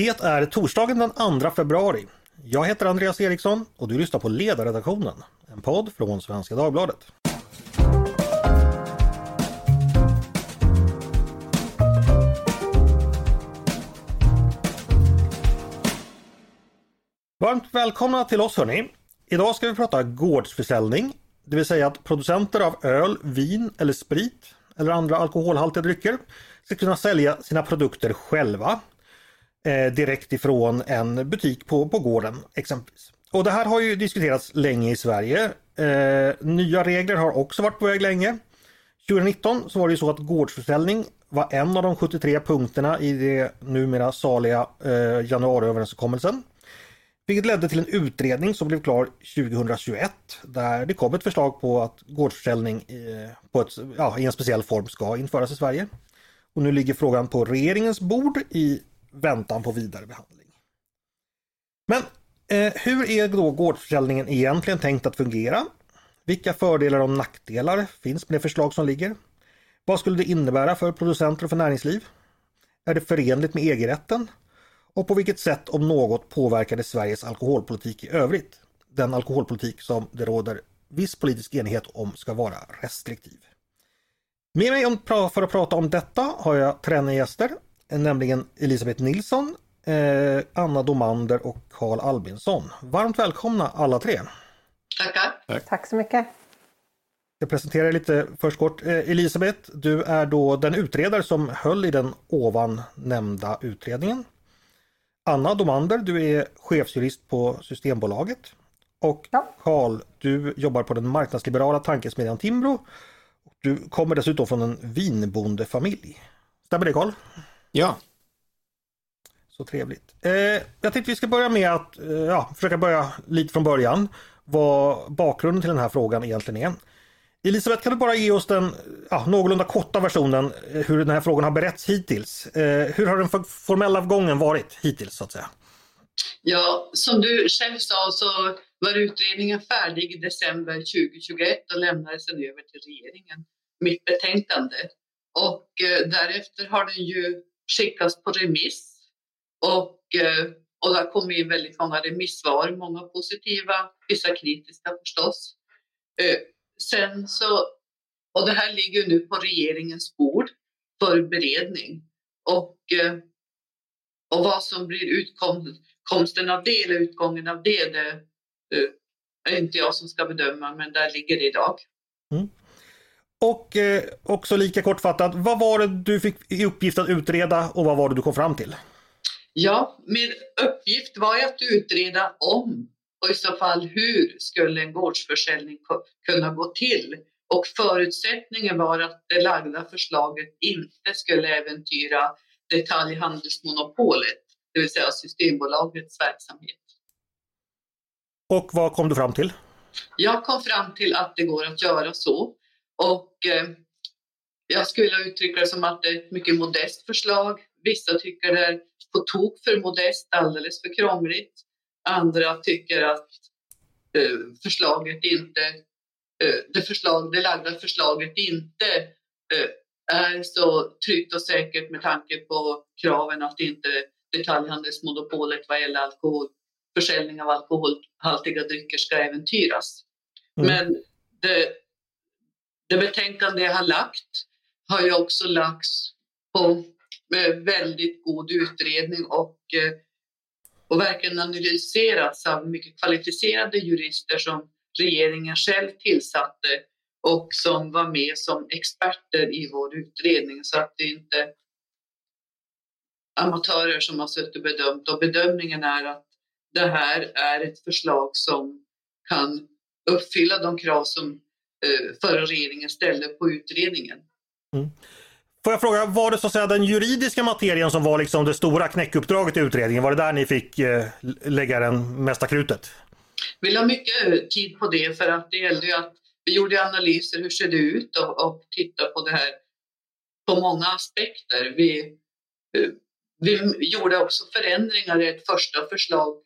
Det är torsdagen den 2 februari. Jag heter Andreas Eriksson och du lyssnar på Ledarredaktionen, en podd från Svenska Dagbladet. Varmt välkomna till oss hörni! Idag ska vi prata gårdsförsäljning, det vill säga att producenter av öl, vin eller sprit eller andra alkoholhaltiga drycker ska kunna sälja sina produkter själva eh, direkt ifrån en butik på, på gården exempelvis. Och det här har ju diskuterats länge i Sverige. Eh, nya regler har också varit på väg länge. 2019 så var det ju så att gårdsförsäljning var en av de 73 punkterna i det numera saliga eh, januariöverenskommelsen. Vilket ledde till en utredning som blev klar 2021 där det kom ett förslag på att gårdsförsäljning i, på ett, ja, i en speciell form ska införas i Sverige. Och nu ligger frågan på regeringens bord i väntan på vidare behandling. Men eh, hur är då gårdsförsäljningen egentligen tänkt att fungera? Vilka fördelar och nackdelar finns med det förslag som ligger? Vad skulle det innebära för producenter och för näringsliv? Är det förenligt med EG-rätten? Och på vilket sätt om något påverkade Sveriges alkoholpolitik i övrigt? Den alkoholpolitik som det råder viss politisk enighet om ska vara restriktiv. Med mig för att prata om detta har jag tre gäster, nämligen Elisabeth Nilsson, eh, Anna Domander och Karl Albinsson. Varmt välkomna alla tre! Tackar! Tack, Tack så mycket! Jag presenterar lite först kort. Eh, Elisabeth, du är då den utredare som höll i den ovan nämnda utredningen. Anna Domander, du är chefsjurist på Systembolaget. Och Karl, ja. du jobbar på den marknadsliberala tankesmedjan Timbro. Du kommer dessutom från en vinbondefamilj. Stämmer det Karl? Ja. Så trevligt. Eh, jag tänkte vi ska börja med att eh, ja, försöka börja lite från början. Vad bakgrunden till den här frågan egentligen är. Elisabeth, kan du bara ge oss den ja, någorlunda korta versionen eh, hur den här frågan har berätts hittills? Eh, hur har den formella gången varit hittills så att säga? Ja, som du själv sa så var utredningen färdig i december 2021 och lämnades sen över till regeringen, mitt betänkande. Och eh, därefter har den ju skickas på remiss och, eh, och det har kommit in väldigt många remissvar, många positiva, vissa kritiska förstås. Eh, sen så, och det här ligger nu på regeringens bord för beredning. Och, eh, och vad som blir utkomsten av det eller utgången av det, det är inte jag som ska bedöma, men där ligger det idag. Mm. Och eh, också lika kortfattat, vad var det du fick i uppgift att utreda och vad var det du kom fram till? Ja, min uppgift var att utreda om och i så fall hur skulle en gårdsförsäljning kunna gå till? Och förutsättningen var att det lagda förslaget inte skulle äventyra detaljhandelsmonopolet, det vill säga Systembolagets verksamhet. Och vad kom du fram till? Jag kom fram till att det går att göra så. Och eh, jag skulle uttrycka det som att det är ett mycket modest förslag. Vissa tycker det är på tok för modest, alldeles för krångligt. Andra tycker att eh, förslaget inte, eh, det, förslag, det lagda förslaget inte är så tryggt och säkert med tanke på kraven att inte detaljhandelsmonopolet vad gäller alkohol, försäljning av alkoholhaltiga drycker ska äventyras. Mm. Men det, det betänkande jag har lagt har ju också lagts på eh, väldigt god utredning och eh, och verkligen analyserats av mycket kvalificerade jurister som regeringen själv tillsatte och som var med som experter i vår utredning. Så att det inte amatörer som har suttit och bedömt. Och bedömningen är att det här är ett förslag som kan uppfylla de krav som förra regeringen ställde på utredningen. Mm. Får jag fråga, var det så att säga den juridiska materien som var liksom det stora knäckuppdraget i utredningen? Var det där ni fick eh, lägga den mesta krutet? Vi la mycket tid på det för att det gällde ju att vi gjorde analyser, hur ser det ut och, och tittade på det här på många aspekter. Vi, eh, vi gjorde också förändringar i ett första förslag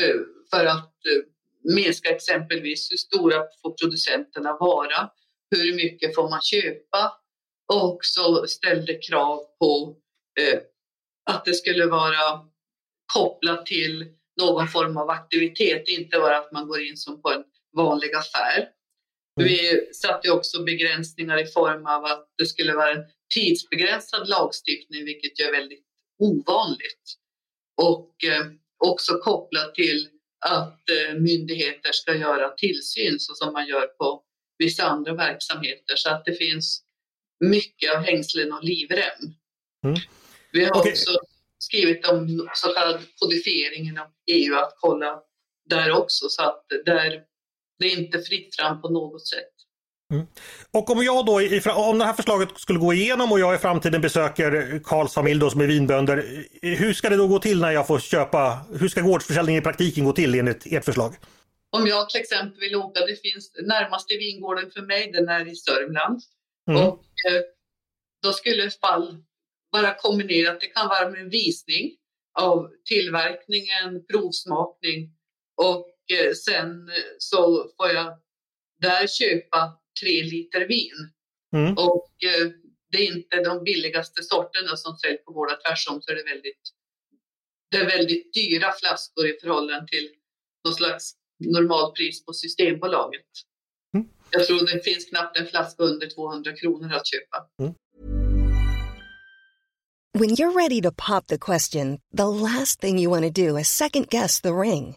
eh, för att eh, minska exempelvis hur stora får producenterna vara? Hur mycket får man köpa? och också ställde krav på eh, att det skulle vara kopplat till någon form av aktivitet, inte bara att man går in som på en vanlig affär. Mm. Vi satte också begränsningar i form av att det skulle vara en tidsbegränsad lagstiftning, vilket är väldigt ovanligt. Och eh, också kopplat till att eh, myndigheter ska göra tillsyn så som man gör på vissa andra verksamheter så att det finns mycket av hängslen och livrem. Mm. Vi har okay. också skrivit om så kallad kodifiering inom EU att kolla där också så att där det är inte fritt fram på något sätt. Mm. Och om jag då, om det här förslaget skulle gå igenom och jag i framtiden besöker Karls familj då som är vinbönder. Hur ska det då gå till när jag får köpa, hur ska gårdsförsäljning i praktiken gå till enligt ert förslag? Om jag till exempel vill åka, det finns närmaste vingården för mig, den är i Sörmland. Mm. Och eh, då skulle fall vara kombinerat, det kan vara med en visning av tillverkningen, provsmakning och eh, sen så får jag där köpa tre liter vin. Mm. Och eh, det är inte de billigaste sorterna som säljs på gårdar, tvärtom så är det väldigt, det är väldigt dyra flaskor i förhållande till någon slags normalpris på Systembolaget. Mm. Jag tror det finns knappt en flaska under 200 kronor att köpa. Mm. When you're ready to pop the question, the last thing you want to do is second guess the ring.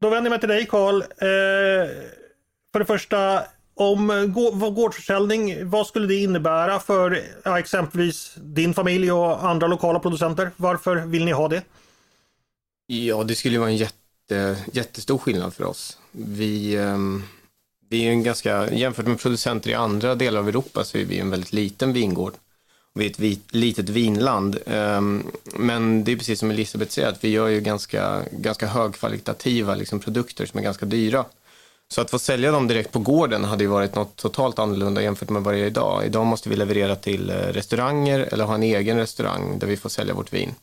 Då vänder jag mig till dig Karl. Eh, för det första, om gårdsförsäljning, vad skulle det innebära för ja, exempelvis din familj och andra lokala producenter? Varför vill ni ha det? Ja, det skulle vara en jätte, jättestor skillnad för oss. Vi, ehm, vi är en ganska, jämfört med producenter i andra delar av Europa så är vi en väldigt liten vingård. Vi är ett vit, litet vinland. Um, men det är precis som Elisabeth säger, att vi gör ju ganska, ganska högkvalitativa liksom, produkter som är ganska dyra. Så att få sälja dem direkt på gården hade ju varit något totalt annorlunda jämfört med vad det är idag. Idag måste vi leverera till eh, restauranger eller ha en egen restaurang där vi får sälja vårt vin.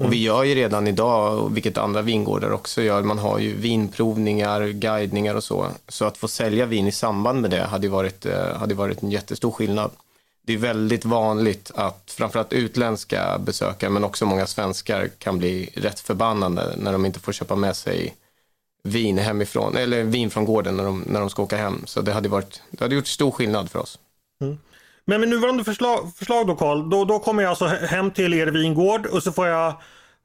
Och vi mm. gör ju redan idag, vilket andra vingårdar också gör, man har ju vinprovningar, guidningar och så. Så att få sälja vin i samband med det hade varit, eh, hade varit en jättestor skillnad. Det är väldigt vanligt att framförallt utländska besökare, men också många svenskar kan bli rätt förbannade när de inte får köpa med sig vin hemifrån, eller vin från gården när de, när de ska åka hem. Så det hade, varit, det hade gjort stor skillnad för oss. Mm. Men med nuvarande förslag, förslag då Karl, då, då kommer jag alltså hem till er vingård och så får jag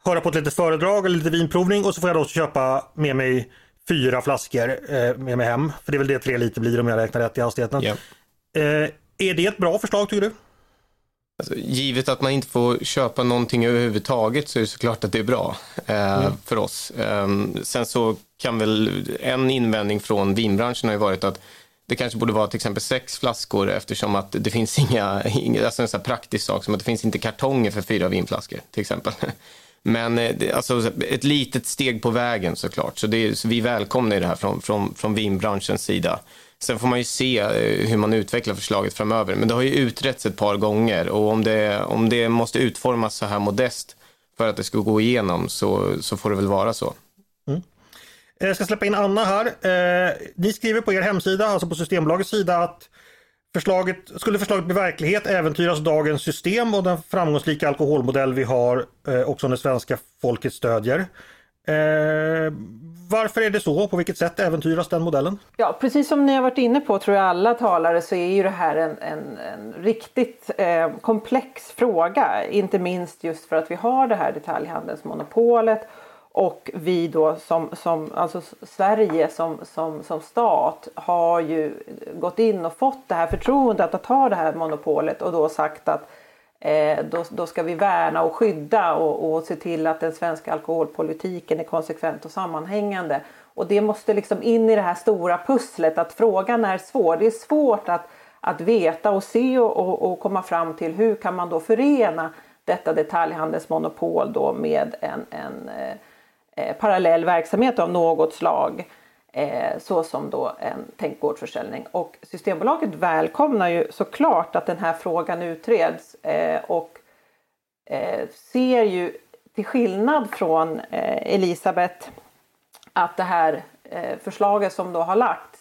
höra på ett litet föredrag eller lite vinprovning och så får jag då köpa med mig fyra flaskor eh, med mig hem. För det är väl det tre liter blir om jag räknar rätt i hastigheten. Yeah. Eh, är det ett bra förslag tycker du? Alltså, givet att man inte får köpa någonting överhuvudtaget så är det såklart att det är bra eh, mm. för oss. Eh, sen så kan väl en invändning från vinbranschen har ju varit att det kanske borde vara till exempel sex flaskor eftersom att det finns inga, alltså en sån praktisk sak som att det finns inte kartonger för fyra vinflaskor till exempel. Men eh, alltså, ett litet steg på vägen såklart, så, det, så vi välkomnar det här från, från, från vinbranschens sida. Sen får man ju se eh, hur man utvecklar förslaget framöver, men det har ju utretts ett par gånger och om det, om det måste utformas så här modest för att det ska gå igenom så, så får det väl vara så. Mm. Eh, jag ska släppa in Anna här. Eh, ni skriver på er hemsida, alltså på Systembolagets sida att förslaget, skulle förslaget bli verklighet äventyras dagens system och den framgångsrika alkoholmodell vi har eh, och som det svenska folket stödjer. Eh, varför är det så? På vilket sätt äventyras den modellen? Ja, precis som ni har varit inne på tror jag alla talare så är ju det här en, en, en riktigt eh, komplex fråga. Inte minst just för att vi har det här detaljhandelsmonopolet och vi då som, som alltså Sverige som, som, som stat har ju gått in och fått det här förtroendet att ta det här monopolet och då sagt att Eh, då, då ska vi värna och skydda och, och se till att den svenska alkoholpolitiken är konsekvent och sammanhängande. Och det måste liksom in i det här stora pusslet att frågan är svår. Det är svårt att, att veta och se och, och, och komma fram till hur kan man då förena detta detaljhandelsmonopol då med en, en eh, eh parallell verksamhet av något slag eh, såsom då en tänkt gårdsförsäljning. Och Systembolaget välkomnar ju såklart att den här frågan utreds eh, och eh, ser ju till skillnad från eh, Elisabeth att det här eh, förslaget som då har lagts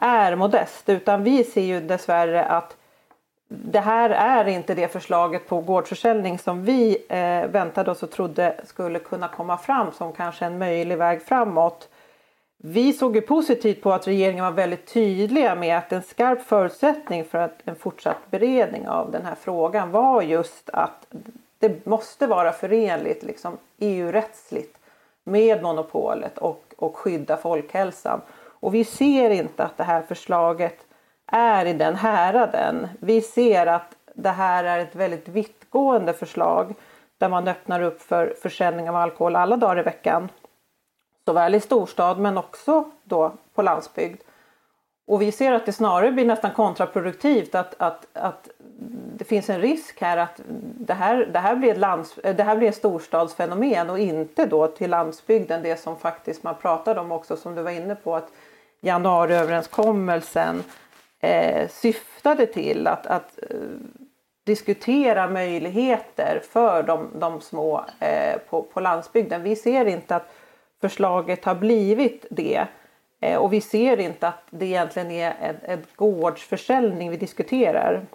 är modest utan vi ser ju dessvärre att det här är inte det förslaget på gårdsförsäljning som vi eh, väntade oss och trodde skulle kunna komma fram som kanske en möjlig väg framåt. Vi såg ju positivt på att regeringen var väldigt tydliga med att en skarp förutsättning för att en fortsatt beredning av den här frågan var just att det måste vara förenligt liksom, EU-rättsligt med monopolet och, och skydda folkhälsan. Och vi ser inte att det här förslaget är i den häraden. Vi ser att det här är ett väldigt vittgående förslag där man öppnar upp för försäljning av alkohol alla dagar i veckan. Såväl i storstad men också då på landsbygd. Och vi ser att det snarare blir nästan kontraproduktivt att, att, att det finns en risk här att det här, det här, blir ett lands, det här blir ett storstadsfenomen och inte då till landsbygden det som faktiskt man pratade om också som du var inne på att januariöverenskommelsen eh, syftade till att, att eh, diskutera möjligheter för de, de små eh, på, på landsbygden. Vi ser inte att förslaget har blivit det. Eh, och vi ser inte att det egentligen är en, en gårdsförsäljning vi diskuterar.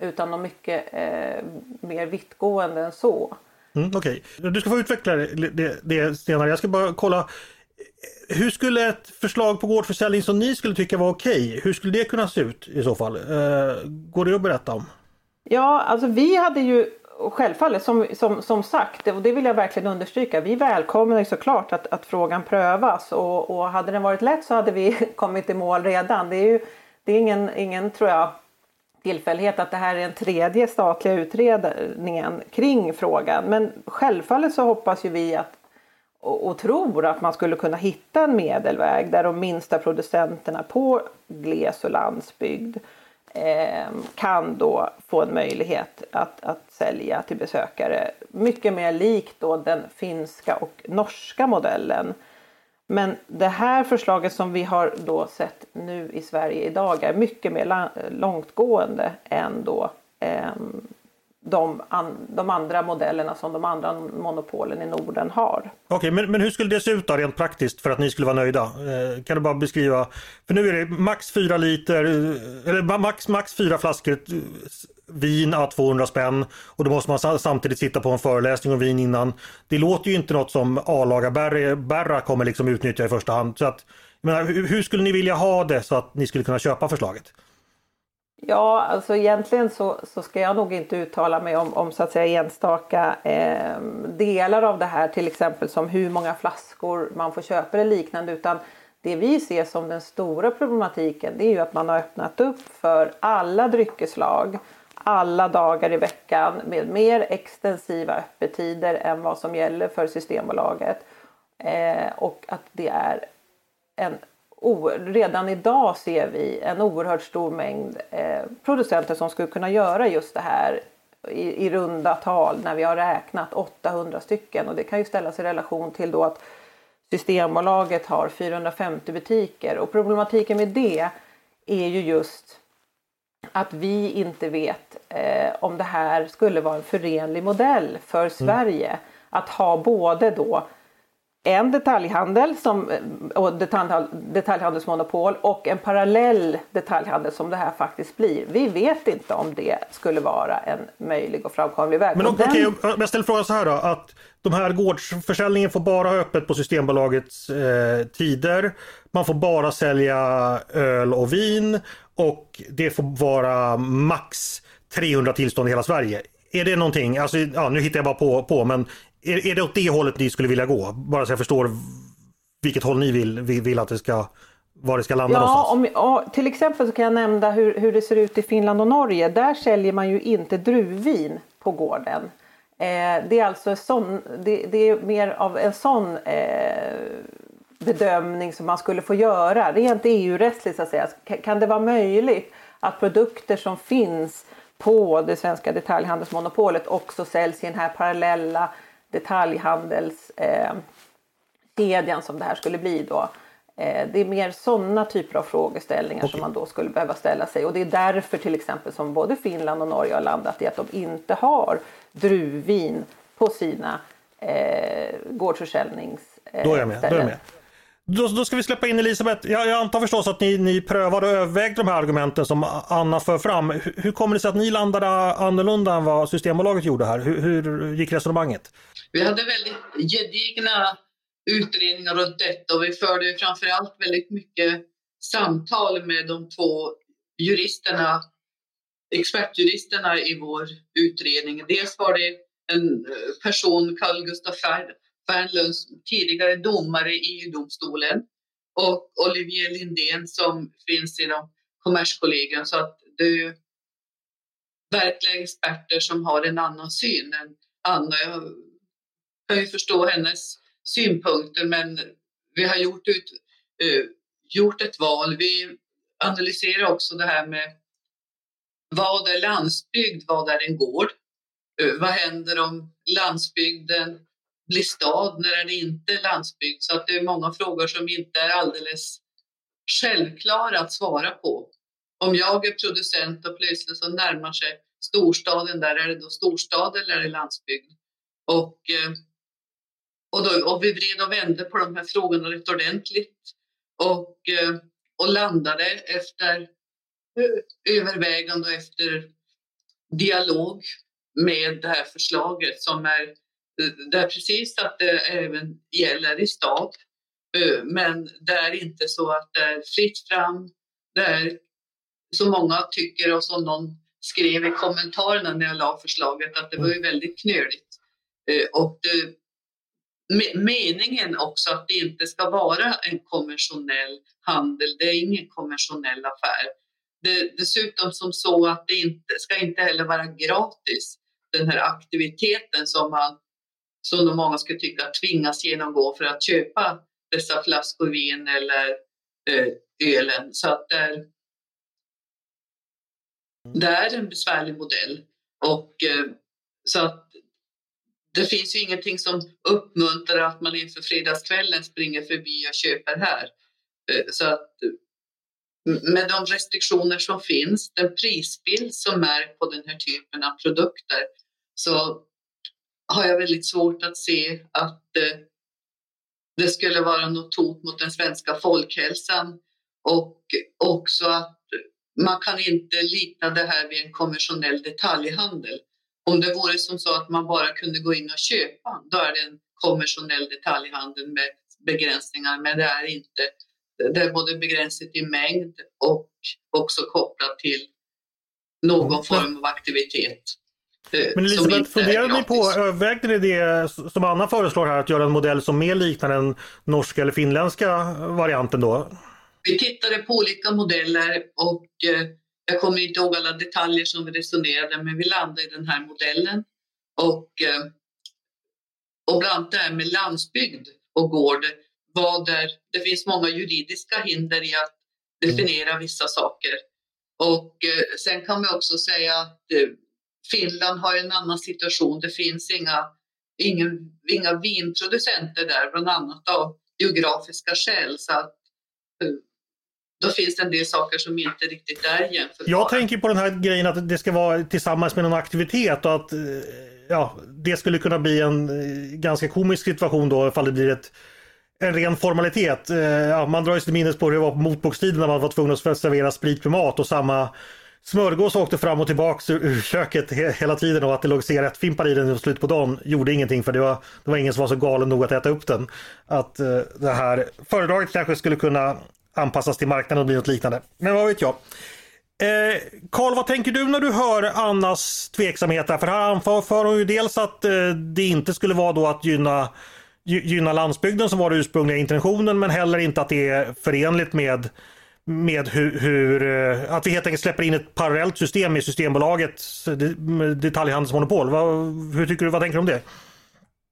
Utan något mycket eh, mer vittgående än så. Mm, Okej, okay. du ska få utveckla det, det, det senare. Jag ska bara kolla. Hur skulle ett förslag på gårdsförsäljning som ni skulle tycka var okej, okay, hur skulle det kunna se ut i så fall? Eh, går det att berätta om? Ja, alltså vi hade ju självfallet som, som, som sagt, och det vill jag verkligen understryka, vi välkomnar såklart att, att frågan prövas och, och hade den varit lätt så hade vi kommit i mål redan. Det är ju det är ingen, ingen tror jag, tillfällighet att det här är den tredje statliga utredningen kring frågan. Men självfallet så hoppas ju vi att och, och tror att man skulle kunna hitta en medelväg där de minsta producenterna på gles och landsbygd eh, Ehm, kan då få en möjlighet att, att sälja till besökare. Mycket mer likt då den finska och norska modellen. Men det här förslaget som vi har då sett nu i Sverige idag är mycket mer långtgående än då eh, de, an, de andra modellerna som de andra monopolen i Norden har. Okej, okay, men, men hur skulle det se ut då rent praktiskt för att ni skulle vara nöjda? Eh, kan du bara beskriva? För nu är det max fyra liter, eh, eller max, max fyra flaskor eh, vin à 200 spänn och då måste man samtidigt sitta på en föreläsning om vin innan. Det låter ju inte något som A-laga Berra kommer liksom utnyttja i första hand. Så att, menar, hur skulle ni vilja ha det så att ni skulle kunna köpa förslaget? Ja, alltså egentligen så, så ska jag nog inte uttala mig om, om så att säga enstaka eh, delar av det här, till exempel som hur många flaskor man får köpa eller liknande, utan det vi ser som den stora problematiken det är ju att man har öppnat upp för alla dryckeslag alla dagar i veckan med mer extensiva öppettider än vad som gäller för Systembolaget. Eh, och att det är en redan idag ser vi en oerhört stor mängd eh, producenter som skulle kunna göra just det här i, i runda tal när vi har räknat 800 stycken och det kan ju ställas i relation till då att Systembolaget har 450 butiker och problematiken med det är ju just att vi inte vet eh, om det här skulle vara en förenlig modell för mm. Sverige. Mm. Att ha både då en detaljhandel som, och detaljhandel, detaljhandelsmonopol och en parallell detaljhandel som det här faktiskt blir. Vi vet inte om det skulle vara en möjlig och framkomlig väg. Men okej, den... okay, jag ställer frågan så här då. Att de här gårdsförsäljningen får bara ha öppet på Systembolagets eh, tider. Man får bara sälja öl och vin och det får vara max 300 tillstånd i hela Sverige. Är det någonting, alltså, ja, nu hittar jag bara på, på men är, är det åt det hållet ni skulle vilja gå? Bara så jag förstår vilket håll ni vill, vill att det ska var det ska landa ja, om, till exempel så kan jag nämna hur, hur det ser ut i Finland och Norge. Där säljer man ju inte druvvin på gården. Eh, det är alltså sån, det, det, är mer av en sån eh, bedömning som man skulle få göra rent EU-rättsligt så att säga. Kan det vara möjligt att produkter som finns på det svenska detaljhandelsmonopolet också säljs i den här parallella detaljhandels eh, kedjan som det här skulle bli då. Eh, det är mer sådana typer av frågeställningar okay. som man då skulle behöva ställa sig och det är därför till exempel som både Finland och Norge har landat i att de inte har druvvin på sina eh, gårdsförsäljningsställen. då är jag med. Då, är jag med. Då, då, ska vi släppa in Elisabeth. Jag, jag antar förstås att ni, ni prövade och övervägde de här argumenten som Anna för fram. Hur, hur kommer det sig att ni landade annorlunda än vad Systembolaget gjorde här? Hur, hur gick resonemanget? Vi hade väldigt gedigna utredningar runt detta och vi förde framförallt väldigt mycket samtal med de två juristerna, expertjuristerna i vår utredning. Dels var det en eh, person, Carl Gustaf Fernlund, tidigare domare i EU-domstolen och Olivier Lindén som finns inom Kommerskollegium. Så att det är verkliga experter som har en annan syn än Anna. Jag kan ju förstå hennes synpunkter men vi har gjort, ut, uh, gjort ett val. Vi analyserar också det här med vad är landsbygd, vad är en gård? Uh, vad händer om landsbygden blir stad, när är det inte landsbygd? Så att det är många frågor som inte är alldeles självklara att svara på. Om jag är producent och plötsligt så närmar sig storstaden, där är det då storstad eller är det landsbygd? Och uh, och, då, och vi vred och vände på de här frågorna rätt ordentligt och, eh, och landade efter eh, övervägande och efter dialog med det här förslaget som är eh, där precis att det även gäller i stad. Men det är inte så att det är fritt fram. Det är som många tycker och som någon skrev i kommentarerna när jag la förslaget att det var ju väldigt knöligt. Och det, meningen också att det inte ska vara en konventionell handel. Det är ingen konventionell affär. Det, dessutom som så att det inte, ska inte heller vara gratis, den här aktiviteten som man som många skulle tycka tvingas genomgå för att köpa dessa flaskor vin eller eh, ölen. Så att det är, det är en besvärlig modell. Och, eh, så att det finns ju ingenting som uppmuntrar att man inför fredagskvällen springer förbi och köper här. Eh, så att med de restriktioner som finns, den prisbild som är på den här typen av produkter, så har jag väldigt svårt att se att eh, det skulle vara något hot mot den svenska folkhälsan och också att man kan inte likna det här vid en konventionell detaljhandel. Om det vore som så att man bara kunde gå in och köpa, då är det en konventionell detaljhandel med begränsningar, men det är inte. Det är både begränsat i mängd och också kopplat till någon mm. form av aktivitet. Eh, men Elisabeth, funderade ni på, övervägde ni det som Anna föreslår här, att göra en modell som mer liknar den norska eller finländska varianten då? Vi tittade på olika modeller och eh, jag kommer inte ihåg alla detaljer som vi resonerade men vi landade i den här modellen. Och, eh, och bland annat det här med landsbygd och gård. var där det finns många juridiska hinder i att definiera vissa saker. Och eh, sen kan man också säga att eh, Finland har en annan situation. Det finns inga, ingen, inga vinproducenter där, bland annat av geografiska skäl. Så att, då finns det en del saker som inte riktigt är jämförbara. Jag tänker på den här grejen att det ska vara tillsammans med någon aktivitet och att eh, ja, det skulle kunna bli en eh, ganska komisk situation då ifall det blir ett en ren formalitet. Eh, ja, man drar sig till minnes på hur det var på motbokstiden när man var tvungen att servera sprit med mat och samma smörgås åkte fram och tillbaks ur köket hela tiden och att det låg cigarettfimpar i den i slutet på dagen gjorde ingenting för det var, det var ingen som var så galen nog att äta upp den. Att det här föredraget kanske skulle kunna anpassas till marknaden och bli något liknande. Men vad vet jag. Eh, Karl, vad tänker du när du hör Annas tveksamhet? För här anför hon ju dels att eh, det inte skulle vara då att gynna, gynna landsbygden som var den ursprungliga intentionen men heller inte att det är förenligt med med hur, hur, att vi helt enkelt släpper in ett parallellt system med Systembolagets detaljhandelsmonopol. Vad, hur tycker du, vad tänker du om det?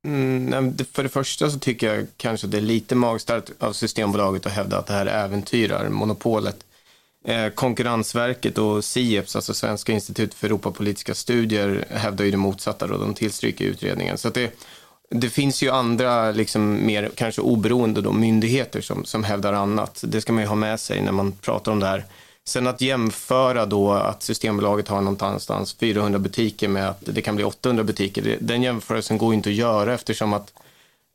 Mm, för det första så tycker jag kanske att det är lite magstarkt av Systembolaget att hävda att det här äventyrar monopolet. Eh, Konkurrensverket och SIEPS, alltså Svenska institutet för Europapolitiska studier, hävdar ju det motsatta och de tillstryker utredningen. Så det, det finns ju andra, liksom, mer kanske oberoende då, myndigheter som, som hävdar annat. Det ska man ju ha med sig när man pratar om det här. Sen att jämföra då att Systembolaget har någonstans 400 butiker med att det kan bli 800 butiker, den jämförelsen går inte att göra eftersom att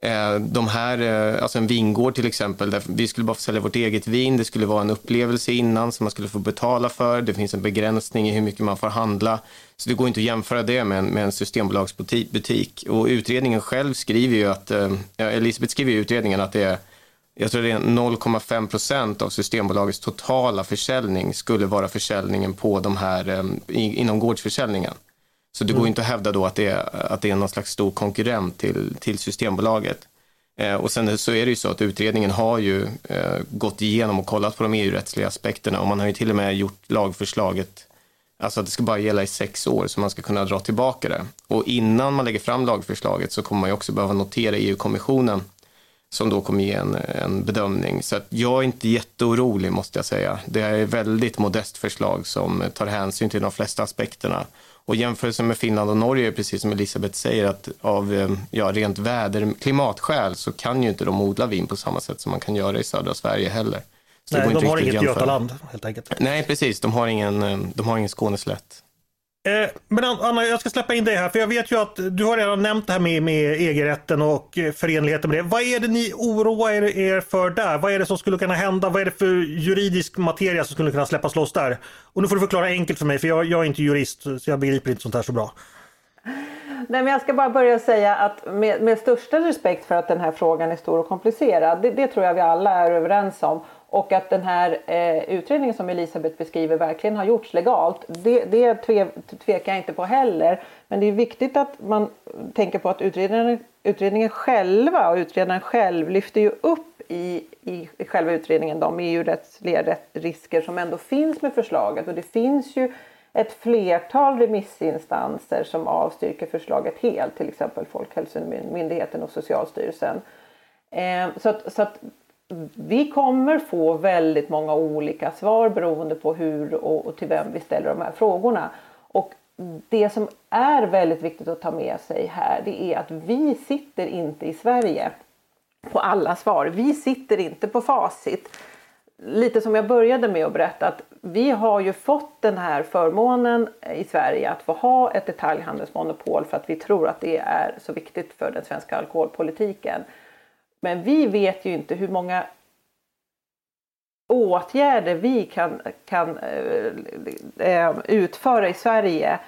eh, de här, eh, alltså en vingård till exempel, där vi skulle bara få sälja vårt eget vin, det skulle vara en upplevelse innan som man skulle få betala för, det finns en begränsning i hur mycket man får handla. Så det går inte att jämföra det med en, med en systembolagsbutik. Och utredningen själv skriver ju att, eh, Elisabeth skriver i utredningen att det är jag tror det är 0,5 procent av Systembolagets totala försäljning skulle vara försäljningen på de här eh, inom gårdsförsäljningen. Så det mm. går inte att hävda då att det är, att det är någon slags stor konkurrent till, till Systembolaget. Eh, och sen så är det ju så att utredningen har ju eh, gått igenom och kollat på de EU-rättsliga aspekterna och man har ju till och med gjort lagförslaget Alltså att det ska bara gälla i sex år så man ska kunna dra tillbaka det. Och innan man lägger fram lagförslaget så kommer man ju också behöva notera EU-kommissionen som då kommer ge en, en bedömning. Så att jag är inte jätteorolig måste jag säga. Det är ett väldigt modest förslag som tar hänsyn till de flesta aspekterna. Och jämförelsen med Finland och Norge precis som Elisabeth säger att av eh, ja, rent väder, klimatskäl så kan ju inte de odla vin på samma sätt som man kan göra i södra Sverige heller. Så Nej, de har inget Götaland helt enkelt. Nej, precis. De har ingen, eh, de har ingen Skåneslätt. Eh, men Anna, jag ska släppa in dig här, för jag vet ju att du har redan nämnt det här med, med EG-rätten och eh, förenligheten med det. Vad är det ni oroar er för där? Vad är det som skulle kunna hända? Vad är det för juridisk materia som skulle kunna släppas loss där? Och nu får du förklara enkelt för mig, för jag, jag är inte jurist, så jag begriper inte sånt här så bra. Nej, men jag ska bara börja säga att med, med största respekt för att den här frågan är stor och komplicerad, det, det tror jag vi alla är överens om. Och att den här eh, utredningen som Elisabeth beskriver verkligen har gjorts legalt, det, det tve, tvekar jag inte på heller. Men det är viktigt att man tänker på att utredningen, utredningen själva och utredaren själv lyfter ju upp i, i, i själva utredningen de EU-rättsliga risker som ändå finns med förslaget. Och det finns ju ett flertal remissinstanser som avstyrker förslaget helt, till exempel Folkhälsomyndigheten och Socialstyrelsen. Eh, så att, så att vi kommer få väldigt många olika svar beroende på hur och, och till vem vi ställer de här frågorna. Och det som är väldigt viktigt att ta med sig här det är att vi sitter inte i Sverige på alla svar. Vi sitter inte på facit. Lite som jag började med att berätta att vi har ju fått den här förmånen i Sverige att få ha ett detaljhandelsmonopol för att vi tror att det är så viktigt för den svenska alkoholpolitiken. Men vi vet ju inte hur många åtgärder vi kan, kan äh, utföra i Sverige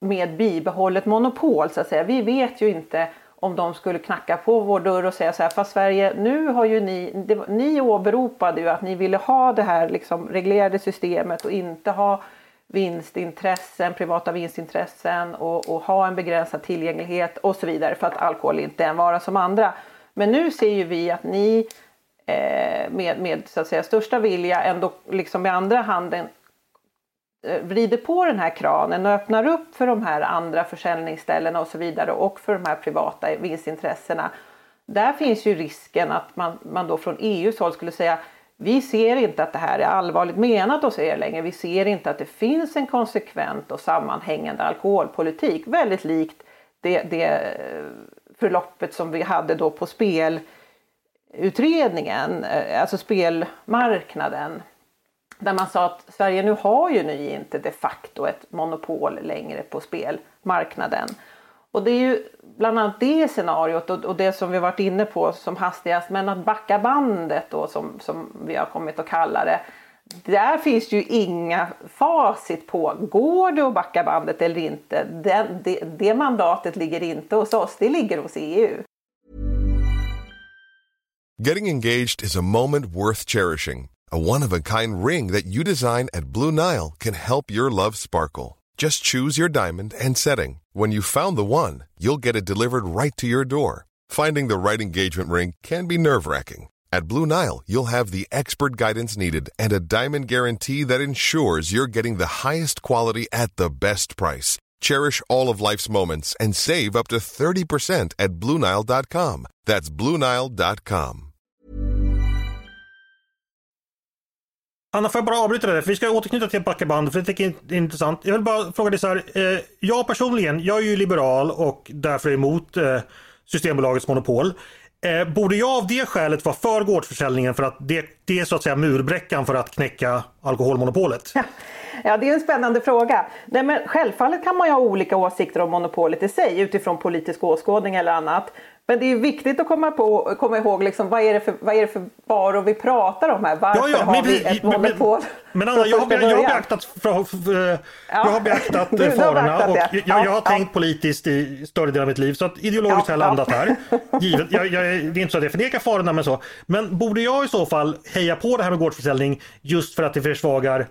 med bibehållet monopol så att säga. Vi vet ju inte om de skulle knacka på vår dörr och säga så här, fast Sverige, nu har ju ni, det, ni åberopade ju att ni ville ha det här liksom reglerade systemet och inte ha vinstintressen, privata vinstintressen och, och ha en begränsad tillgänglighet och så vidare för att alkohol inte är en vara som andra. Men nu ser ju vi att ni eh, med, med så att säga, största vilja ändå liksom med andra handen eh, vrider på den här kranen och öppnar upp för de här andra försäljningsställena och så vidare och för de här privata vinstintressena. Där finns ju risken att man, man då från EUs håll skulle säga vi ser inte att det här är allvarligt menat hos er längre. Vi ser inte att det finns en konsekvent och sammanhängande alkoholpolitik. Väldigt likt det, det eh, förloppet som vi hade då på spelutredningen, eh, alltså spelmarknaden. Där man sa att Sverige nu har ju nu inte de facto ett monopol längre på spelmarknaden. Och det är ju bland annat det scenariot och, det som vi varit inne på som hastigast, men att backa bandet då som, som vi har kommit att kalla det där finns ju inga facit på, går det att backa bandet eller inte? Det, det, det mandatet ligger inte hos oss, det ligger hos EU. Getting engaged is a moment worth cherishing. A one-of-a-kind ring that you design at Blue Nile can help your love sparkle. Just choose your diamond and setting. When you found the one, you'll get it delivered right to your door. Finding the right engagement ring can be nerve-wracking. At Blue Nile, you'll have the expert guidance needed and a diamond guarantee that ensures you're getting the highest quality at the best price. Cherish all of life's moments and save up to 30% at BlueNile.com. That's BlueNile.com. Anna, får jag bara avbryta det? För vi ska återknyta till backeband, för det tycker jag är intressant. Jag vill bara fråga dig så här. Eh, jag personligen, jag är ju liberal och därför emot eh, Systembolagets monopol. Eh, borde jag av det skälet vara för gårdsförsäljningen för att det, det är så att säga murbräckan för att knäcka alkoholmonopolet? Ja, det är en spännande fråga. Nej, men självfallet kan man ju ha olika åsikter om monopolet i sig utifrån politisk åskådning eller annat. Men det är viktigt att komma, på, komma ihåg liksom, vad, är det för, vad är det för varor vi pratar om här. Varför ja, ja, har vi ett monopol? Men, men Anna, jag har, jag har beaktat, för, för, ja. jag har beaktat du, farorna och jag, jag, har tänkt politiskt i större delen av mitt liv. Så att ideologiskt har jag landat här. Givet, jag, jag, det är inte så att jag förnekar farorna men så. Men borde jag i så fall heja på det här med gårdsförsäljning just för att det försvagar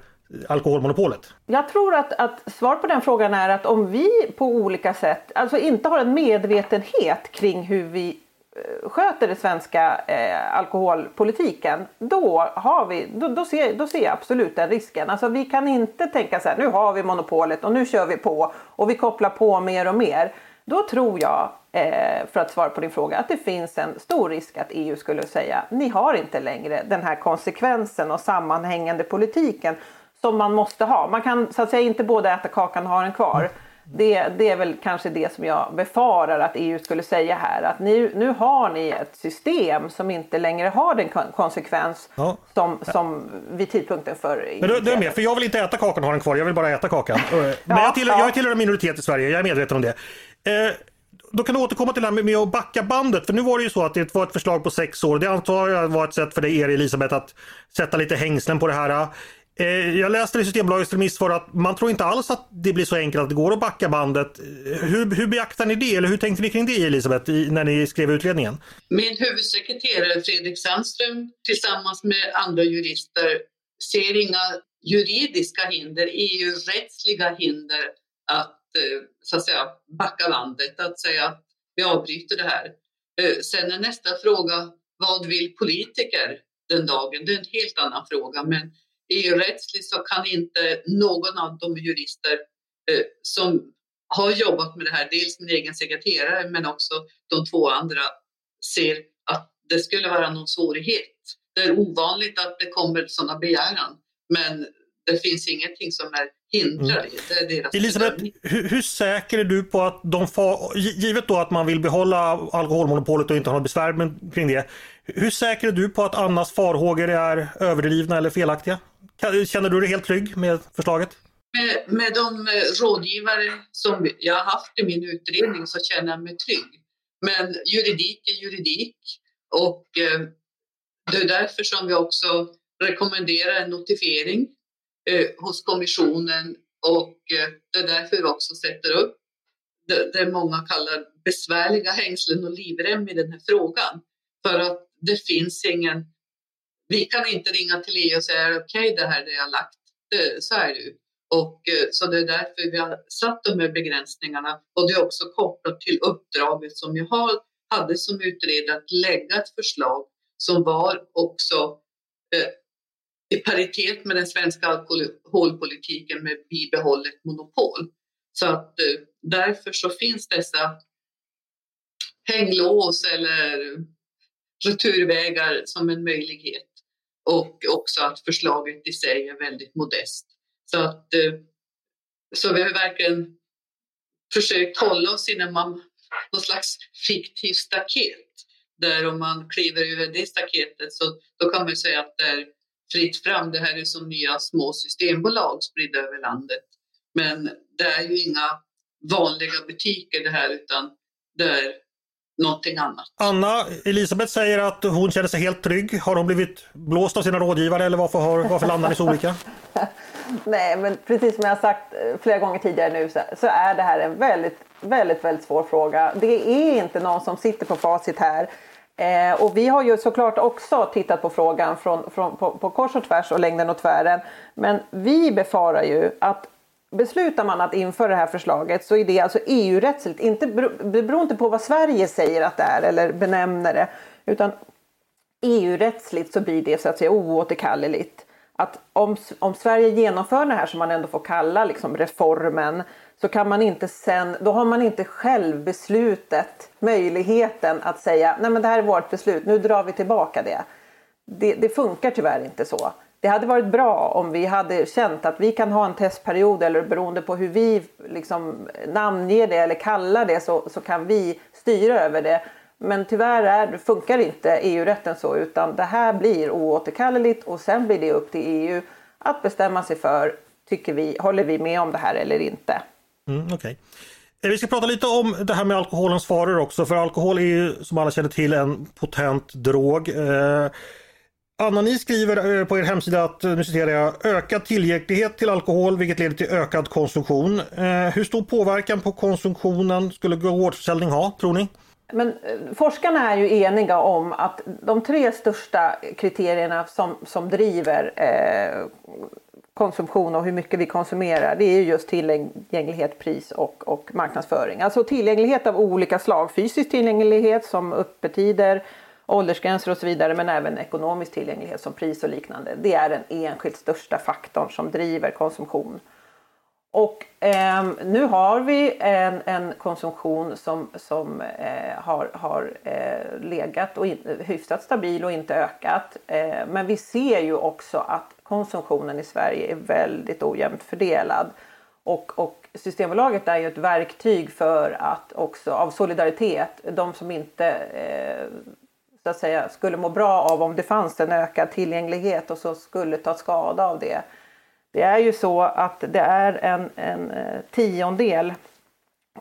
alkoholmonopolet? Jag tror att, att svar på den frågan är att om vi på olika sätt, alltså inte har en medvetenhet kring hur vi eh, sköter den svenska eh, alkoholpolitiken, då, har vi, då, då, ser, då ser jag absolut den risken. Alltså vi kan inte tänka så här, nu har vi monopolet och nu kör vi på och vi kopplar på mer och mer. Då tror jag, eh, för att svara på din fråga, att det finns en stor risk att EU skulle säga, ni har inte längre den här konsekvensen och sammanhängande politiken som man måste ha. Man kan så att säga inte både äta kakan och ha den kvar. Det, det, är väl kanske det som jag befarar att EU skulle säga här. Att ni, nu har ni ett system som inte längre har den konsekvens ja. som, som vid tidpunkten för Men du, du är med, för jag vill inte äta kakan och ha den kvar. Jag vill bara äta kakan. Men ja, jag, tillhör, ja. jag tillhör en minoritet i Sverige, jag är medveten om det. Eh, då kan du återkomma till det här med att backa bandet. För nu var det ju så att det var ett förslag på sex år. Det antar jag var ett sätt för dig, Elisabeth, att sätta lite hängslen på det här. Eh, jag läste i Systembolagets remissvar att man tror inte alls att det blir så enkelt att det går att backa bandet. Eh, hur, hur beaktar ni det eller hur tänkte ni kring det Elisabeth när ni skrev utredningen? Min huvudsekreterare Fredrik Sandström tillsammans med andra jurister ser inga juridiska hinder, EU-rättsliga hinder att eh, så att säga backa bandet, att säga att vi avbryter det här. Sen är nästa fråga, vad vill politiker den dagen? Det är en helt annan fråga. Men EU-rättsligt så kan inte någon av de jurister eh, som har jobbat med det här, dels min egen sekreterare men också de två andra, ser att det skulle vara någon svårighet. Det är ovanligt att det kommer sådana begäran, men det finns ingenting som är hindrar mm. det. är deras Elisabeth, hur, hur, säker är du på att de får, givet då att man vill behålla alkoholmonopolet och inte ha något besvär kring det. Hur säker är du på att Annas farhågor är överdrivna eller felaktiga? Känner du dig helt trygg med förslaget? Med, med de eh, rådgivare som jag har haft i min utredning så känner jag mig trygg. Men juridik är juridik och eh, det är därför som vi också rekommenderar en notifiering eh, hos kommissionen och det är därför vi också sätter upp det, det många kallar besvärliga hängslen och livrem i den här frågan. För att det finns ingen vi kan inte ringa till EU och säga okej, okay, det här är det jag lagt. Det, så är det ju. Och, eh, så det är därför vi har satt de här begränsningarna och det är också kopplat till uppdraget som jag har, hade som utredare att lägga ett förslag som var också eh, i paritet med den svenska alkoholpolitiken med bibehållet monopol. Så att eh, därför så finns dessa hänglås eller returvägar som en möjlighet och också att förslaget i sig är väldigt modest. Så, att, eh, så vi har verkligen försökt hålla oss inom någon slags fiktivt staket. Där om man kliver över det staketet så då kan man säga att det är fritt fram. Det här är som nya små systembolag spridda över landet. Men det är ju inga vanliga butiker det här utan det är någonting annat. Anna, Elisabeth säger att hon känner sig helt trygg. Har hon blivit blåst av sina rådgivare eller varför, har, varför landar ni så olika? Nej, men precis som jag har sagt eh, flera gånger tidigare nu så, så, är det här en väldigt, väldigt, väldigt svår fråga. Det är inte någon som sitter på facit här. Eh, och vi har ju såklart också tittat på frågan från, från, på, på kors och tvärs och längden och tvären. Men vi befarar ju att beslutar man att införa det här förslaget så är det alltså EU-rättsligt. Inte, det beror inte på vad Sverige säger att det är eller benämner det. Utan EU-rättsligt så blir det så att säga oåterkalleligt. Att om, om Sverige genomför det här som man ändå får kalla liksom reformen så kan man inte sen, då har man inte själv beslutet, möjligheten att säga nej men det här är vårt beslut, nu drar vi tillbaka det. Det, det funkar tyvärr inte så det hade varit bra om vi hade känt att vi kan ha en testperiod eller beroende på hur vi liksom namnger det eller kallar det så, så kan vi styra över det. Men tyvärr är, funkar inte EU-rätten så utan det här blir oåterkalleligt och sen blir det upp till EU att bestämma sig för tycker vi, håller vi med om det här eller inte. Mm, okay. Eh, vi ska prata lite om det här med alkoholens faror också för alkohol är ju som alla känner till en potent drog. Eh, Anna, ni skriver eh, på er hemsida att, eh, nu citerar jag, ökad tillgänglighet till alkohol vilket leder till ökad konsumtion. Eh, hur stor påverkan på konsumtionen skulle gårdsförsäljning ha, tror ni? Men forskarna är ju eniga om att de tre största kriterierna som, som driver eh, konsumtion och hur mycket vi konsumerar det är just tillgänglighet, pris och, och marknadsföring. Alltså tillgänglighet av olika slag. Fysisk tillgänglighet som öppettider, åldersgränser och så vidare men även ekonomisk tillgänglighet som pris och liknande. Det är den enskilt största faktorn som driver konsumtion. Och eh, nu har vi en, en konsumtion som, som eh, har, har eh, legat och in, hyfsat stabil och inte ökat. Eh, men vi ser ju också att konsumtionen i Sverige är väldigt ojämnt fördelad. Och, och Systembolaget är ju ett verktyg för att också av solidaritet, de som inte eh, så att säga, skulle må bra av om det fanns en ökad tillgänglighet och så skulle ta skada av det. Det är ju så att det är en, en eh, tiondel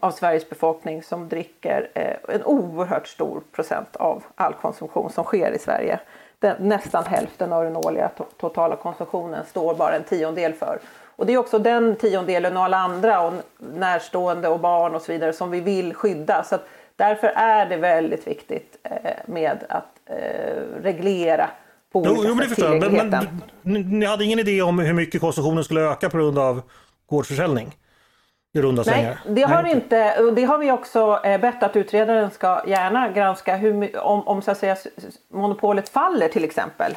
av Sveriges befolkning som dricker eh, en oerhört stor procent av all konsumtion som sker i Sverige den, nästan hälften av den årliga to totala konsumtionen står bara en tiondel för. Och det är också den tiondelen och alla andra och närstående och barn och så vidare som vi vill skydda. Så därför är det väldigt viktigt eh, med att eh, reglera på olika jo, sätt jo, men, men, Ni hade ingen idé om hur mycket konsumtionen skulle öka på grund av gårdsförsäljning? i runda Nej, det har Nej. inte. Det har vi också eh, bett att utredaren ska gärna granska hur, om, om så att säga, monopolet faller till exempel.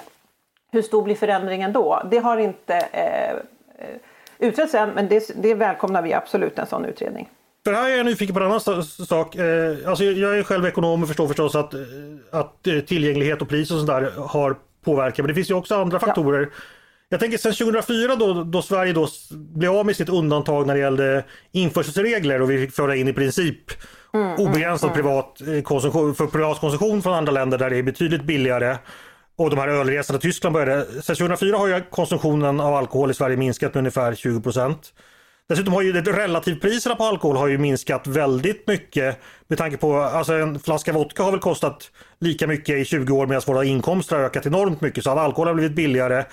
Hur stor blir förändringen då? Det har inte eh utretts än men det, det välkomnar vi absolut en sån utredning. För här är jag nyfiken på en annan sak. Eh, alltså jag är själv ekonom och förstår förstås att, att tillgänglighet och pris och sånt där har påverkat. Men det finns ju också andra faktorer. Ja jag tänker sen 2004 då, då Sverige då blev av med sitt undantag när det gällde införselregler och vi fick föra in i princip mm, mm obegränsad mm, privat eh, konsumtion för privat konsumtion från andra länder där det är betydligt billigare. Och de här ölresorna till Tyskland började. Sen 2004 har ju konsumtionen av alkohol i Sverige minskat med ungefär 20 procent. Dessutom har ju relativpriserna på alkohol har ju minskat väldigt mycket med tanke på alltså en flaska vodka har väl kostat lika mycket i 20 år medan våra inkomster har ökat enormt mycket så att alkohol har blivit billigare.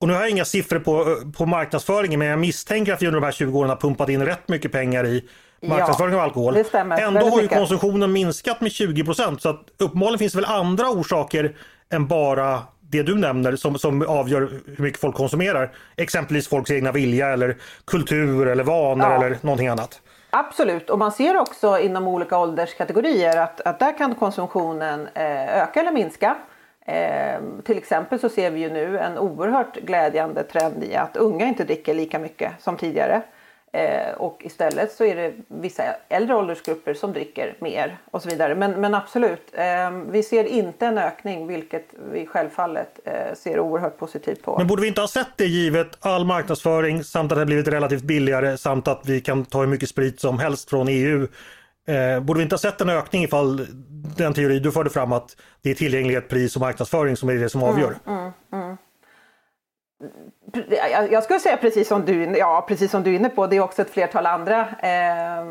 Och nu har jag inga siffror på, på marknadsföringen men jag misstänker att vi under de här 20 åren har pumpat in rätt mycket pengar i marknadsföring av alkohol. Det stämmer. Ändå har ju konsumtionen minskat med 20 procent så att uppenbarligen finns det väl andra orsaker än bara det du nämner som, som avgör hur mycket folk konsumerar. Exempelvis folks egna vilja eller kultur eller vanor ja. eller någonting annat. Absolut, och man ser också inom olika ålderskategorier att, att där kan konsumtionen eh, öka eller minska. Eh, till exempel så ser vi ju nu en oerhört glädjande trend i att unga inte dricker lika mycket som tidigare. Eh, och istället så är det vissa äldre åldersgrupper som dricker mer och så vidare. Men, men absolut, eh, vi ser inte en ökning vilket vi självfallet eh, ser oerhört positivt på. Men borde vi inte ha sett det givet all marknadsföring samt att det har blivit relativt billigare samt att vi kan ta hur mycket sprit som helst från EU borde vi inte ha sett en ökning ifall den teori du förde fram att det är tillgänglighet, pris och marknadsföring som är det som avgör? Mm, mm, mm. Jag skulle säga precis som du, ja, precis som du är inne på, det är också ett flertal andra eh,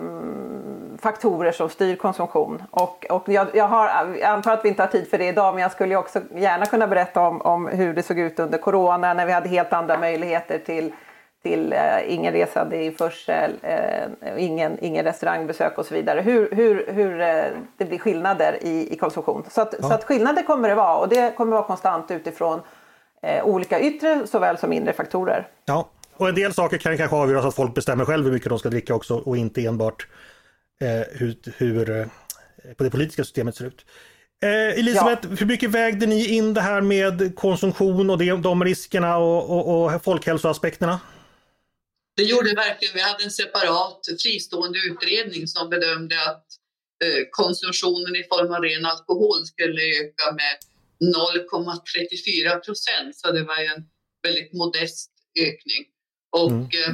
faktorer som styr konsumtion. Och, och jag, jag, har, jag antar att vi inte har tid för det idag men jag skulle också gärna kunna berätta om, om hur det såg ut under corona när vi hade helt andra möjligheter till till eh, ingen resande införsel, eh, ingen, ingen restaurangbesök och så vidare. Hur, hur, hur eh, det blir skillnader i, i konsumtion. Så att, ja. så att skillnader kommer det vara och det kommer vara konstant utifrån olika yttre såväl som inre faktorer. Ja, och en del saker kan kanske avgöras att folk bestämmer själv hur mycket de ska dricka också och inte enbart eh, hur, hur eh, på det politiska systemet ser ut. Eh, Elisabeth, ja. hur mycket vägde ni in det här med konsumtion och det, de riskerna och, och, och folkhälsoaspekterna? Det gjorde verkligen. Vi hade en separat fristående utredning som bedömde att eh, konsumtionen i form av ren alkohol skulle öka med 0,34 procent. Så det var en väldigt modest ökning. Och mm. eh,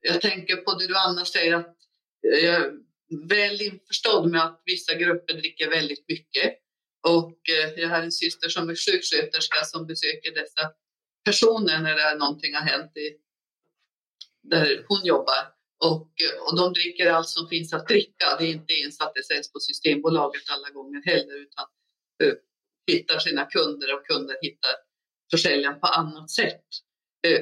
jag tänker på det du Anna säger att jag är väl införstådd med att vissa grupper dricker väldigt mycket. Och eh, jag har en syster som är sjuksköterska som besöker dessa personer när det någonting har hänt i, där hon jobbar. Och, och de dricker allt som finns att dricka. Det är inte ens att det säljs på Systembolaget alla gånger heller utan uh, hittar sina kunder och kunder hittar försäljaren på annat sätt. Eh,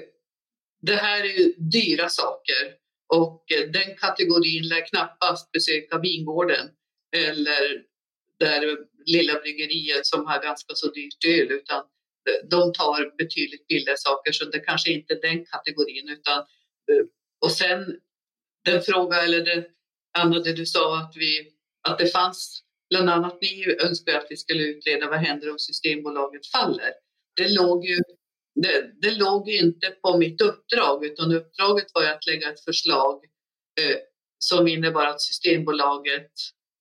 det här är ju dyra saker och eh, den kategorin lär knappast besöka vingården eller det lilla bryggeriet som har ganska så dyrt öl utan de tar betydligt billigare saker så det kanske inte är den kategorin utan eh, och sen den fråga eller det andra det du sa att, vi, att det fanns bland annat ni önskar att vi skulle utreda vad händer om Systembolaget faller. Det låg ju det, det låg inte på mitt uppdrag utan uppdraget var att lägga ett förslag eh, som innebar att Systembolaget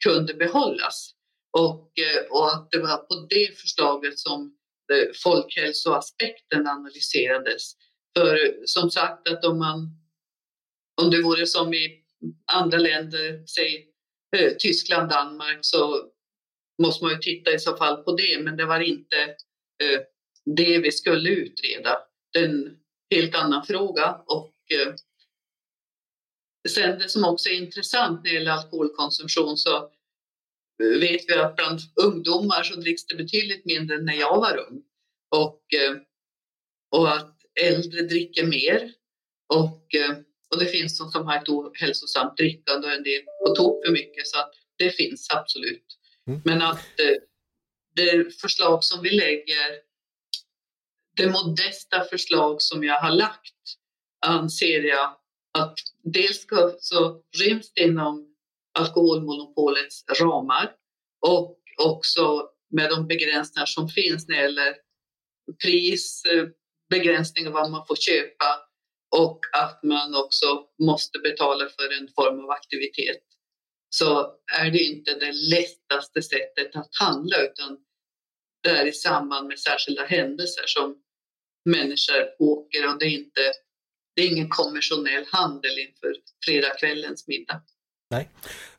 kunde behållas och, eh, och att det var på det förslaget som eh, folkhälsoaspekten analyserades. För eh, som sagt att om man om det vore som i andra länder, säg eh, Tyskland, Danmark, så måste man ju titta i så fall på det. Men det var inte eh, det vi skulle utreda. Det är en helt annan fråga. Och, eh, sen det som också är intressant när det gäller alkoholkonsumtion så eh, vet vi att bland ungdomar så dricks det betydligt mindre än när jag var ung. Och, eh, och att äldre dricker mer. Och eh, och det finns de som har ett ohälsosamt drickande och en del på tok för mycket så att det finns absolut. Mm. Men att eh, det förslag som vi lägger, det modesta förslag som jag har lagt anser jag att dels ska, så ryms det inom alkoholmonopolets ramar och också med de begränsningar som finns när det gäller pris, eh, begränsning av vad man får köpa och att man också måste betala för en form av aktivitet så är det inte det lättaste sättet att handla utan det är i samband med särskilda händelser som människor åker och det är, inte, det är ingen konventionell handel inför fredagskvällens middag. Nej.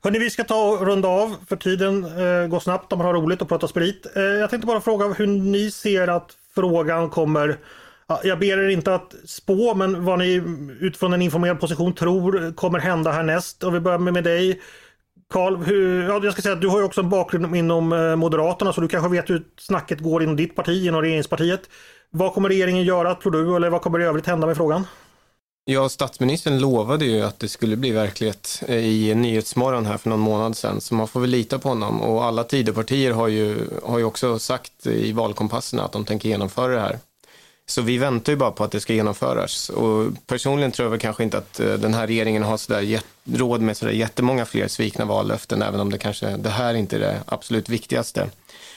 Hörni, vi ska ta och runda av för tiden eh, går snabbt om man har roligt och pratar sprit. Eh, jag tänkte bara fråga hur ni ser att frågan kommer jag ber er inte att spå, men vad ni utifrån en informerad position tror kommer hända härnäst. Och vi börjar med, med dig. Karl, ja, jag ska säga att du har ju också en bakgrund inom eh, Moderaterna så du kanske vet hur snacket går inom ditt parti, inom regeringspartiet. Vad kommer regeringen göra tror du eller vad kommer i övrigt hända med frågan? Ja, statsministern lovade ju att det skulle bli verklighet eh, i Nyhetsmorgon här för någon månad sedan, så man får väl lita på honom. Och alla Tidöpartier har ju, har ju också sagt i valkompassen att de tänker genomföra det här. Så vi väntar ju bara på att det ska genomföras. Och personligen tror jag väl kanske inte att eh, den här regeringen har sådär råd med sådär jättemånga fler svikna vallöften, även om det kanske det här inte är det absolut viktigaste.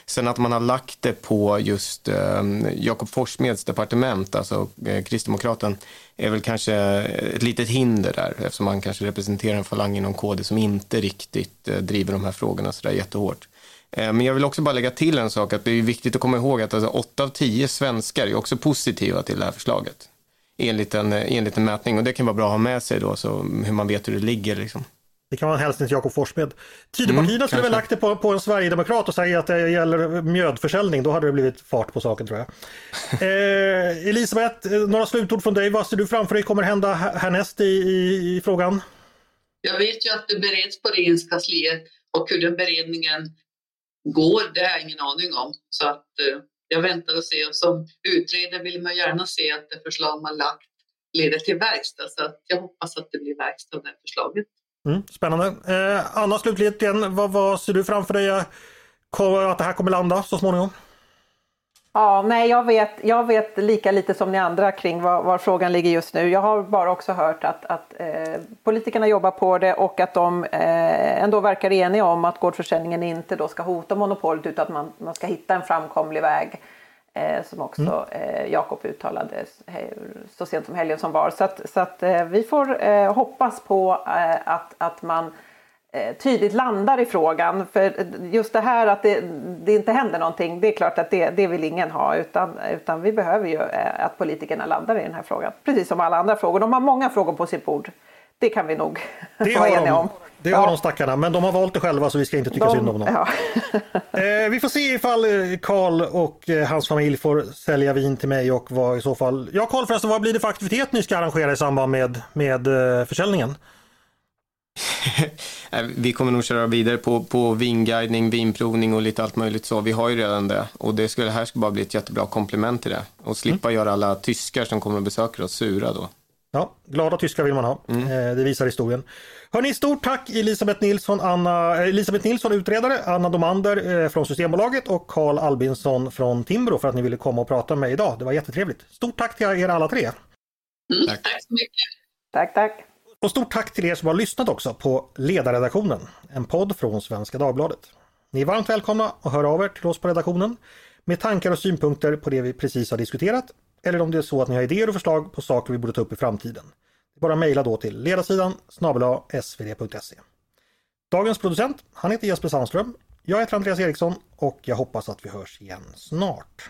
Sen att man har lagt det på just eh, Jakob Forssmeds departement, alltså eh, kristdemokraten, är väl kanske ett litet hinder där eftersom han kanske representerar en falang inom KD som inte riktigt eh, driver de här frågorna sådär jättehårt. Eh, men jag vill också bara lägga till en sak, att det är viktigt att komma ihåg att alltså 8 av 10 svenskar är också positiva till det här förslaget. Enligt en, eh, enligt en mätning och det kan vara bra att ha med sig då, så hur man vet hur det ligger. Liksom. Det kan vara en hälsning till Jakob Forssmed. Tidöpartierna mm, skulle väl lagt det på, på en sverigedemokrat och säga att det gäller mjödförsäljning. Då hade det blivit fart på saken tror jag. Eh, Elisabeth, eh, några slutord från dig. Vad ser du framför dig kommer hända härnäst i, i, i frågan? Jag vet ju att det bereds på regeringskansliet och hur den beredningen går, det har jag ingen aning om. Så att eh, jag väntar och ser. Som utredare vill man gärna se att det förslag man lagt leder till verkstad. Så att jag hoppas att det blir verkstad av det förslaget. Mm, spännande. Eh, Anna, slutligen, vad, vad ser du framför dig att det här kommer landa så småningom? Ja, nej, jag vet, jag vet lika lite som ni andra kring var, var frågan ligger just nu. Jag har bara också hört att, att eh, politikerna jobbar på det och att de eh, ändå verkar eniga om att gårdsförsäljningen inte då ska hota monopolet utan att man, man ska hitta en framkomlig väg. Eh, som också mm. Eh, Jakob uttalade så sent som helgen som var. Så att, så att eh, vi får eh, hoppas på att, att man tydligt landar i frågan. För just det här att det, det, inte händer någonting, det är klart att det, det vill ingen ha. Utan, utan vi behöver ju eh, att politikerna landar i den här frågan. Precis som alla andra frågor. De har många frågor på sitt bord. Det kan vi nog vara eniga om. Det har ja. de stackarna, men de har valt det själva så vi ska inte tycka de, synd om dem. Ja. eh, vi får se ifall eh, Karl och eh, hans familj får sälja vin till mig och vad i så fall... Ja Karl förresten, vad blir det för aktivitet ni ska arrangera i samband med, med försäljningen? vi kommer nog köra vidare på, på vinguidning, vinprovning och lite allt möjligt så. Vi har ju redan det och det skulle, här ska bara bli ett jättebra komplement till det och slippa mm. göra alla tyskar som kommer och besöker oss sura då. Ja, glada tyskar vill man ha. Mm. Eh, det visar historien. Hörni, stort tack Elisabeth Nilsson, Anna, eh, Elisabeth Nilsson utredare, Anna Domander eh, från Systembolaget och Karl Albinsson från Timbro för att ni ville komma och prata med mig idag. Det var jättetrevligt. Stort tack till er alla tre. Mm, tack. tack så mycket. Tack, tack. Och stort tack till er som har lyssnat också på Ledarredaktionen, en podd från Svenska Dagbladet. Ni är varmt välkomna att höra av er till oss på redaktionen med tankar och synpunkter på det vi precis har diskuterat eller om det är så att ni har idéer och förslag på saker vi borde ta upp i framtiden. Det är bara mejla då till ledarsidan snabel svd.se. Dagens producent, han heter Jesper Sandström. Jag heter Andreas Eriksson och jag hoppas att vi hörs igen snart.